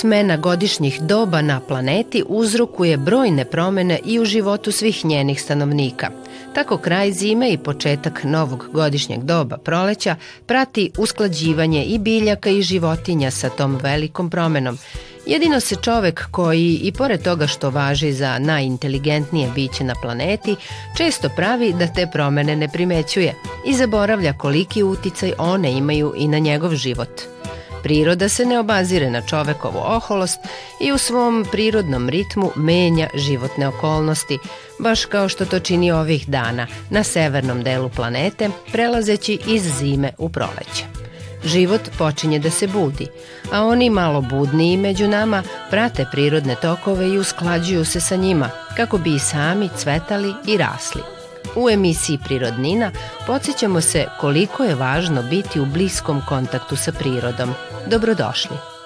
Smena godišnjih doba na planeti uzrokuje brojne promene i u životu svih njenih stanovnika. Tako kraj zime i početak novog godišnjeg doba proleća prati usklađivanje i biljaka i životinja sa tom velikom promenom. Jedino se čovek koji, i pored toga što važi za najinteligentnije biće na planeti, često pravi da te promene ne primećuje i zaboravlja koliki uticaj one imaju i na njegov život – Priroda se ne obazire na čovekovu oholost i u svom prirodnom ritmu menja životne okolnosti, baš kao što to čini ovih dana na severnom delu planete, prelazeći iz zime u proleće. Život počinje da se budi, a oni malo budniji među nama prate prirodne tokove i usklađuju se sa njima kako bi i sami cvetali i rasli. U emisiji Prirodnina podsjećamo se koliko je važno biti u bliskom kontaktu sa prirodom. Dobrodošli!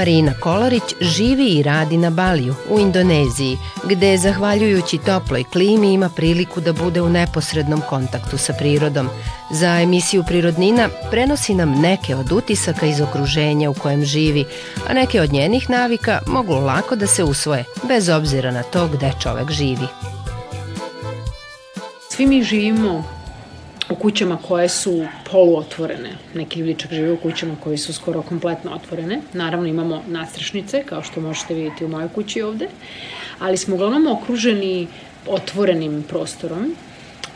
Marina Kolarić živi i radi na Baliju u Indoneziji, gde zahvaljujući toploj klimi ima priliku da bude u neposrednom kontaktu sa prirodom. Za emisiju Prirodnina prenosi nam neke od utisaka iz okruženja u kojem živi, a neke od njenih navika mogu lako da se usvoje, bez obzira na to gde čovek živi. Svi mi živimo u kućama koje su poluotvorene. Neki ljudi čak žive u kućama koje su skoro kompletno otvorene. Naravno imamo nastrešnice, kao što možete vidjeti u mojoj kući ovde, ali smo uglavnom okruženi otvorenim prostorom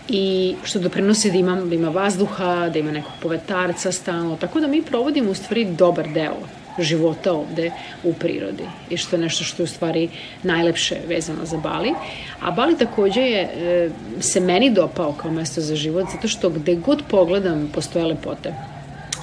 i što doprinosi da ima, da ima vazduha, da ima nekog povetarca stalno, tako da mi provodimo u stvari dobar deo života ovde u prirodi i što je nešto što je u stvari najlepše vezano za Bali. A Bali takođe je, e, se meni dopao kao mesto za život zato što gde god pogledam postoje lepote.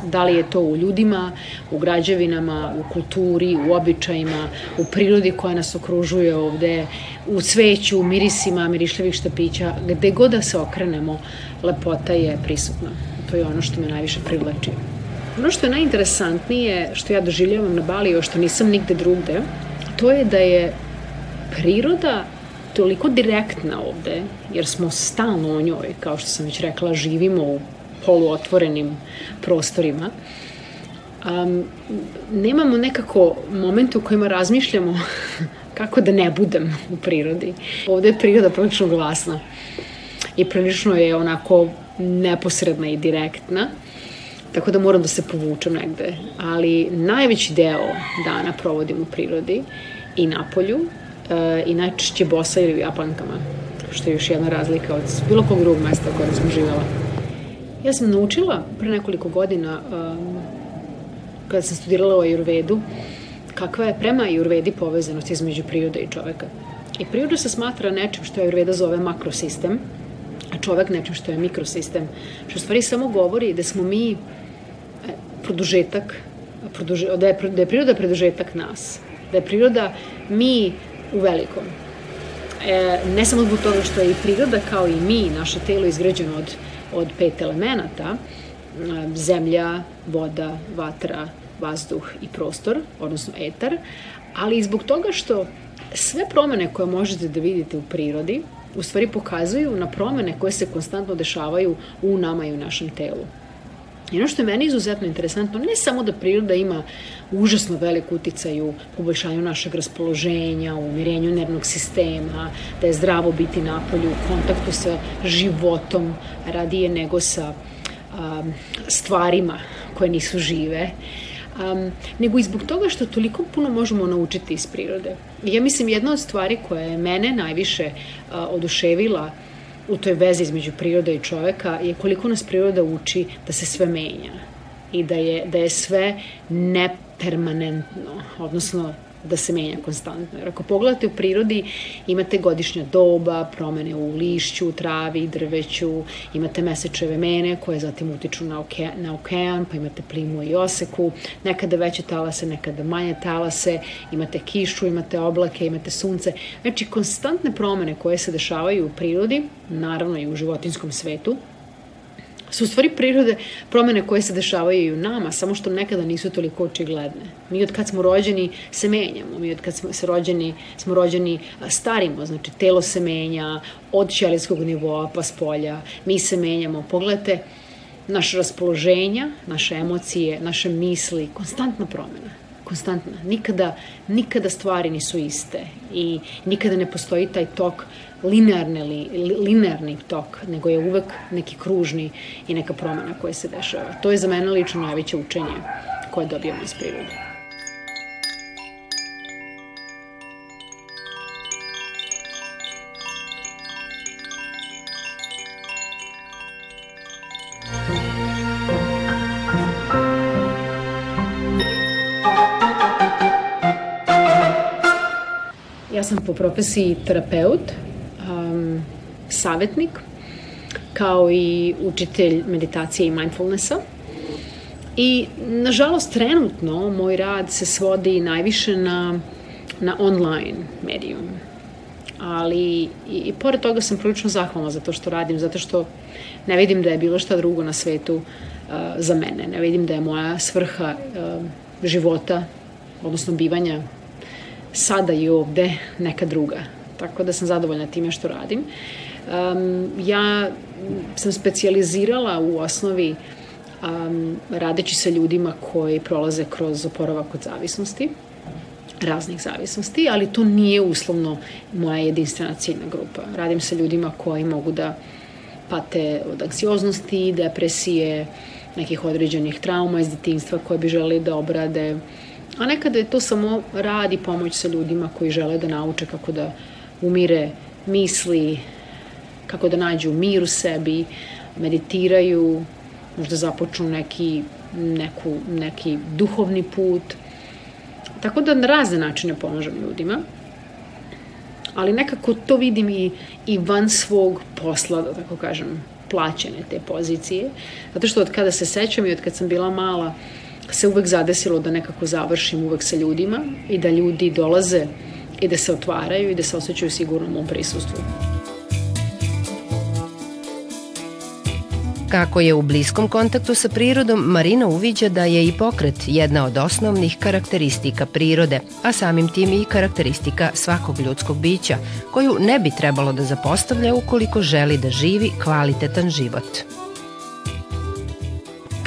Da li je to u ljudima, u građevinama, u kulturi, u običajima, u prirodi koja nas okružuje ovde, u cveću, u mirisima, mirišljavih štapića, gde god da se okrenemo, lepota je prisutna. To je ono što me najviše privlači. Ono što je najinteresantnije, što ja doživljavam na Baliju, što nisam nigde drugde, to je da je priroda toliko direktna ovde, jer smo stalno o njoj, kao što sam već rekla, živimo u poluotvorenim prostorima, um, nemamo nekako momente u kojima razmišljamo kako da ne budem u prirodi. Ovde je priroda prilično glasna i prilično je onako neposredna i direktna tako da moram da se povučem negde. Ali najveći deo dana provodim u prirodi i na polju e, i najčešće bosa ili japankama, što je još jedna razlika od bilo kog drugog mesta u kojem sam živjela. Ja sam naučila pre nekoliko godina, um, kada sam studirala u Ajurvedu, kakva je prema Ajurvedi povezanost između prirode i čoveka. I priroda se smatra nečim što Ajurveda zove makrosistem, a čovek nečim što je mikrosistem, što u stvari samo govori da smo mi produžetak, produže, da, je, da je priroda produžetak nas, da je priroda mi u velikom. E, ne samo zbog toga što je i priroda kao i mi, naše telo izgrađeno od, od pet elemenata, zemlja, voda, vatra, vazduh i prostor, odnosno etar, ali i zbog toga što sve promene koje možete da vidite u prirodi u stvari pokazuju na promene koje se konstantno dešavaju u nama i u našem telu. I ono što je meni izuzetno interesantno, ne samo da priroda ima užasno velik uticaj u poboljšanju našeg raspoloženja, u umirenju nervnog sistema, da je zdravo biti napolju, u kontaktu sa životom radije nego sa um, stvarima koje nisu žive, um, nego i zbog toga što toliko puno možemo naučiti iz prirode. Ja mislim, jedna od stvari koja je mene najviše uh, oduševila u toj vezi između priroda i čoveka je koliko nas priroda uči da se sve menja i da je, da je sve nepermanentno, odnosno da se menja konstantno. Jer ako pogledate u prirodi, imate godišnja doba, promene u lišću, travi, drveću, imate mesečeve mene koje zatim utiču na, oke, na okean, pa imate plimu i oseku, nekada veće talase, nekada manje talase, imate kišu, imate oblake, imate sunce. Znači, konstantne promene koje se dešavaju u prirodi, naravno i u životinskom svetu, su u stvari prirode promene koje se dešavaju i u nama, samo što nekada nisu toliko očigledne. Mi od kad smo rođeni se menjamo, mi od kad smo se rođeni, smo rođeni starimo, znači telo se menja od ćelijskog nivoa pa s polja, mi se menjamo. Pogledajte, naše raspoloženja, naše emocije, naše misli, konstantna promena konstantna. Nikada, nikada stvari nisu iste i nikada ne postoji taj tok linearni, li, linearni tok, nego je uvek neki kružni i neka promena koja se dešava. To je za mene lično najveće učenje koje dobijamo iz prirode. Ja sam po profesiji terapeut, um, savetnik, kao i učitelj meditacije i mindfulnessa. I, nažalost, trenutno moj rad se svodi najviše na, na online medijum. Ali i, i pored toga sam prilično zahvalna za to što radim, zato što ne vidim da je bilo šta drugo na svetu uh, za mene. Ne vidim da je moja svrha uh, života, odnosno bivanja sada i ovde neka druga. Tako da sam zadovoljna time što radim. Um, ja sam specializirala u osnovi um, radeći sa ljudima koji prolaze kroz oporavak od zavisnosti raznih zavisnosti, ali to nije uslovno moja jedinstvena ciljna grupa. Radim sa ljudima koji mogu da pate od anksioznosti, depresije, nekih određenih trauma iz detinstva koje bi želi da obrade, a nekada je to samo rad i pomoć sa ljudima koji žele da nauče kako da umire misli, kako da nađu mir u sebi, meditiraju, možda započnu neki, neku, neki duhovni put. Tako da na razne načine pomažem ljudima, ali nekako to vidim i, i van svog posla, da tako kažem, plaćene te pozicije, zato što od kada se sećam i od kad sam bila mala, se uvek zadesilo da nekako završim uvek sa ljudima i da ljudi dolaze i da se otvaraju i da se osjećaju sigurno u mom prisustvu. Kako je u bliskom kontaktu sa prirodom, Marina uviđa da je i pokret jedna od osnovnih karakteristika prirode, a samim tim i karakteristika svakog ljudskog bića, koju ne bi trebalo da zapostavlja ukoliko želi da živi kvalitetan život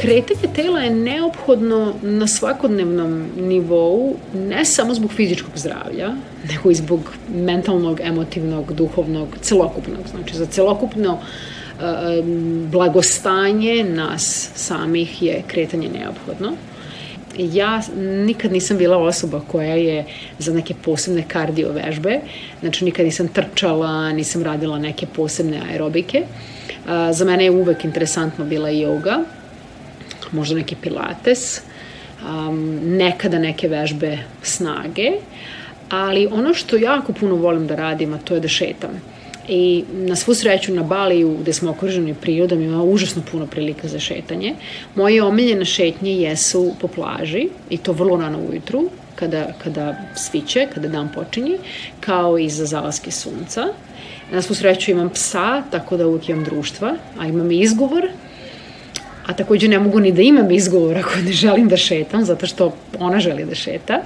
kretanje tela je neophodno na svakodnevnom nivou, ne samo zbog fizičkog zdravlja, nego i zbog mentalnog, emotivnog, duhovnog, celokupnog. Znači, za celokupno uh, blagostanje nas samih je kretanje neophodno. Ja nikad nisam bila osoba koja je za neke posebne kardio vežbe, znači nikad nisam trčala, nisam radila neke posebne aerobike. Uh, za mene je uvek interesantno bila yoga, možda neki pilates, um, nekada neke vežbe snage, ali ono što jako puno volim da radim, a to je da šetam. I na svu sreću na Baliju, gde smo okruženi prirodom, ima užasno puno prilika za šetanje. Moje omiljene šetnje jesu po plaži, i to vrlo rano ujutru, kada, kada sviće, kada dan počinje, kao i za zalaske sunca. Na svu sreću imam psa, tako da uvijek imam društva, a imam i izgovor, a takođe ne mogu ni da imam izgovor ako ne želim da šetam, zato što ona želi da šeta.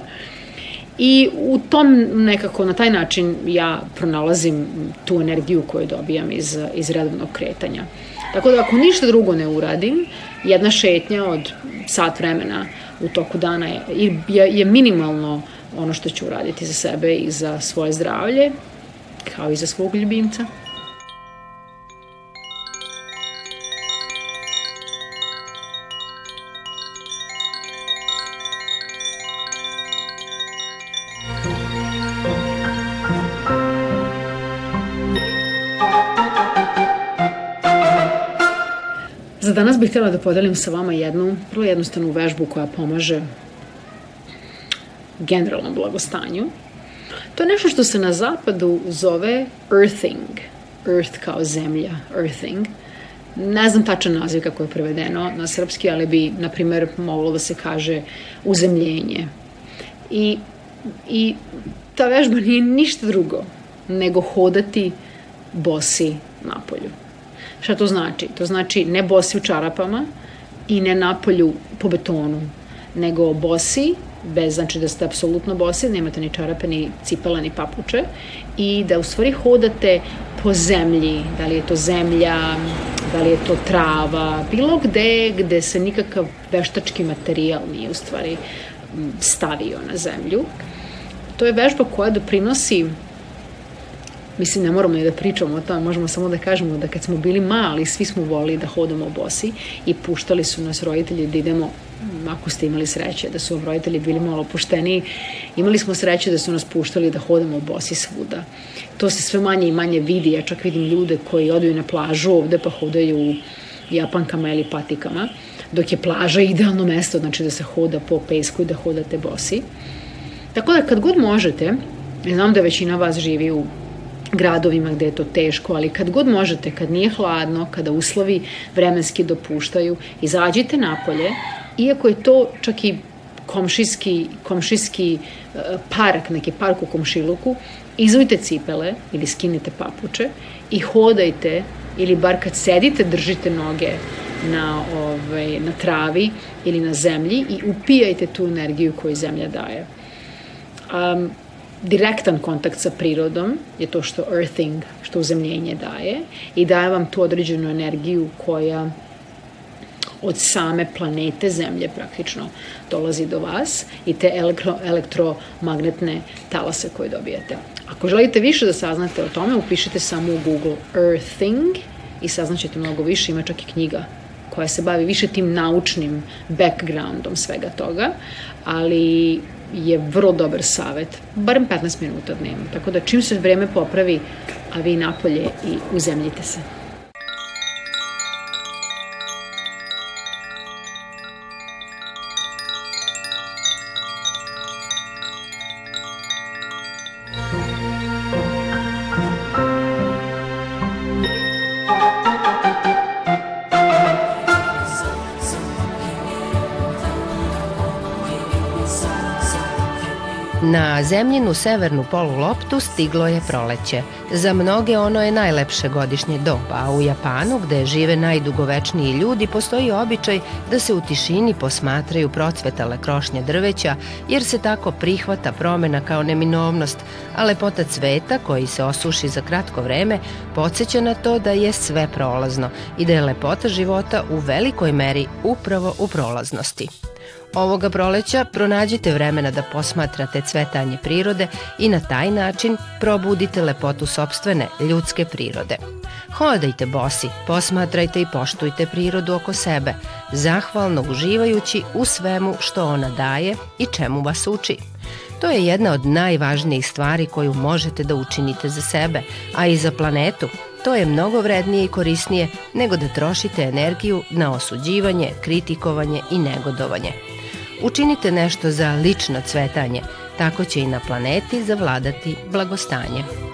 I u tom nekako, na taj način ja pronalazim tu energiju koju dobijam iz, iz redovnog kretanja. Tako da ako ništa drugo ne uradim, jedna šetnja od sat vremena u toku dana je, je, je minimalno ono što ću uraditi za sebe i za svoje zdravlje, kao i za svog ljubimca. Za danas bih htjela da podelim sa vama jednu vrlo jednostavnu vežbu koja pomaže generalnom blagostanju. To je nešto što se na zapadu zove earthing. Earth kao zemlja, earthing. Ne znam tačan naziv kako je prevedeno na srpski, ali bi, na primer, moglo da se kaže uzemljenje. I, I ta vežba nije ništa drugo nego hodati bosi napolju. Šta to znači? To znači ne bosi u čarapama i ne napolju po betonu, nego bosi, bez znači da ste apsolutno bosi, nemate ni čarape, ni cipela, ni papuče i da u stvari hodate po zemlji, da li je to zemlja, da li je to trava, bilo gde gde se nikakav veštački materijal nije u stvari stavio na zemlju. To je vežba koja doprinosi Mislim, ne moramo ni da pričamo o tome, možemo samo da kažemo da kad smo bili mali, svi smo volili da hodamo bosi i puštali su nas roditelji da idemo ako ste imali sreće da su vam roditelji bili malo opušteniji, imali smo sreće da su nas puštali da hodamo bosi svuda. To se sve manje i manje vidi, ja čak vidim ljude koji odaju na plažu ovde pa hodaju japankama ili patikama, dok je plaža idealno mesto, znači da se hoda po pesku i da hodate bosi. Tako da kad god možete, znam da većina vas živi u gradovima gde je to teško, ali kad god možete, kad nije hladno, kada uslovi vremenski dopuštaju, izađite napolje, iako je to čak i komšijski, komšijski e, park, neki park u komšiluku, izvojte cipele ili skinite papuče i hodajte ili bar kad sedite držite noge na, ovaj, na travi ili na zemlji i upijajte tu energiju koju zemlja daje. Um, direktan kontakt sa prirodom je to što earthing, što uzemljenje daje i daje vam tu određenu energiju koja od same planete Zemlje praktično dolazi do vas i te elektro, elektromagnetne talase koje dobijete. Ako želite više da saznate o tome, upišite samo u Google Earthing i saznaćete mnogo više, ima čak i knjiga koja se bavi više tim naučnim backgroundom svega toga, ali je vrlo dobar savet, barem 15 minuta dnevno. Tako da čim se vreme popravi, a vi napolje i uzemljite se. Na zemljinu severnu poluloptu stiglo je proleće. Za mnoge ono je najlepše godišnje doba, a u Japanu, gde žive najdugovečniji ljudi, postoji običaj da se u tišini posmatraju procvetale krošnje drveća, jer se tako prihvata promena kao neminovnost, a lepota cveta, koji se osuši za kratko vreme, podsjeća na to da je sve prolazno i da je lepota života u velikoj meri upravo u prolaznosti. Ovoga proleća pronađite vremena da posmatrate cvetanje prirode i na taj način probudite lepotu sobstvene ljudske prirode. Hodajte bosi, posmatrajte i poštujte prirodu oko sebe, zahvalno uživajući u svemu što ona daje i čemu vas uči. To je jedna od najvažnijih stvari koju možete da učinite za sebe, a i za planetu. To je mnogo vrednije i korisnije nego da trošite energiju na osuđivanje, kritikovanje i negodovanje. Učinite nešto za lično cvetanje, tako će i na planeti zavladati blagostanje.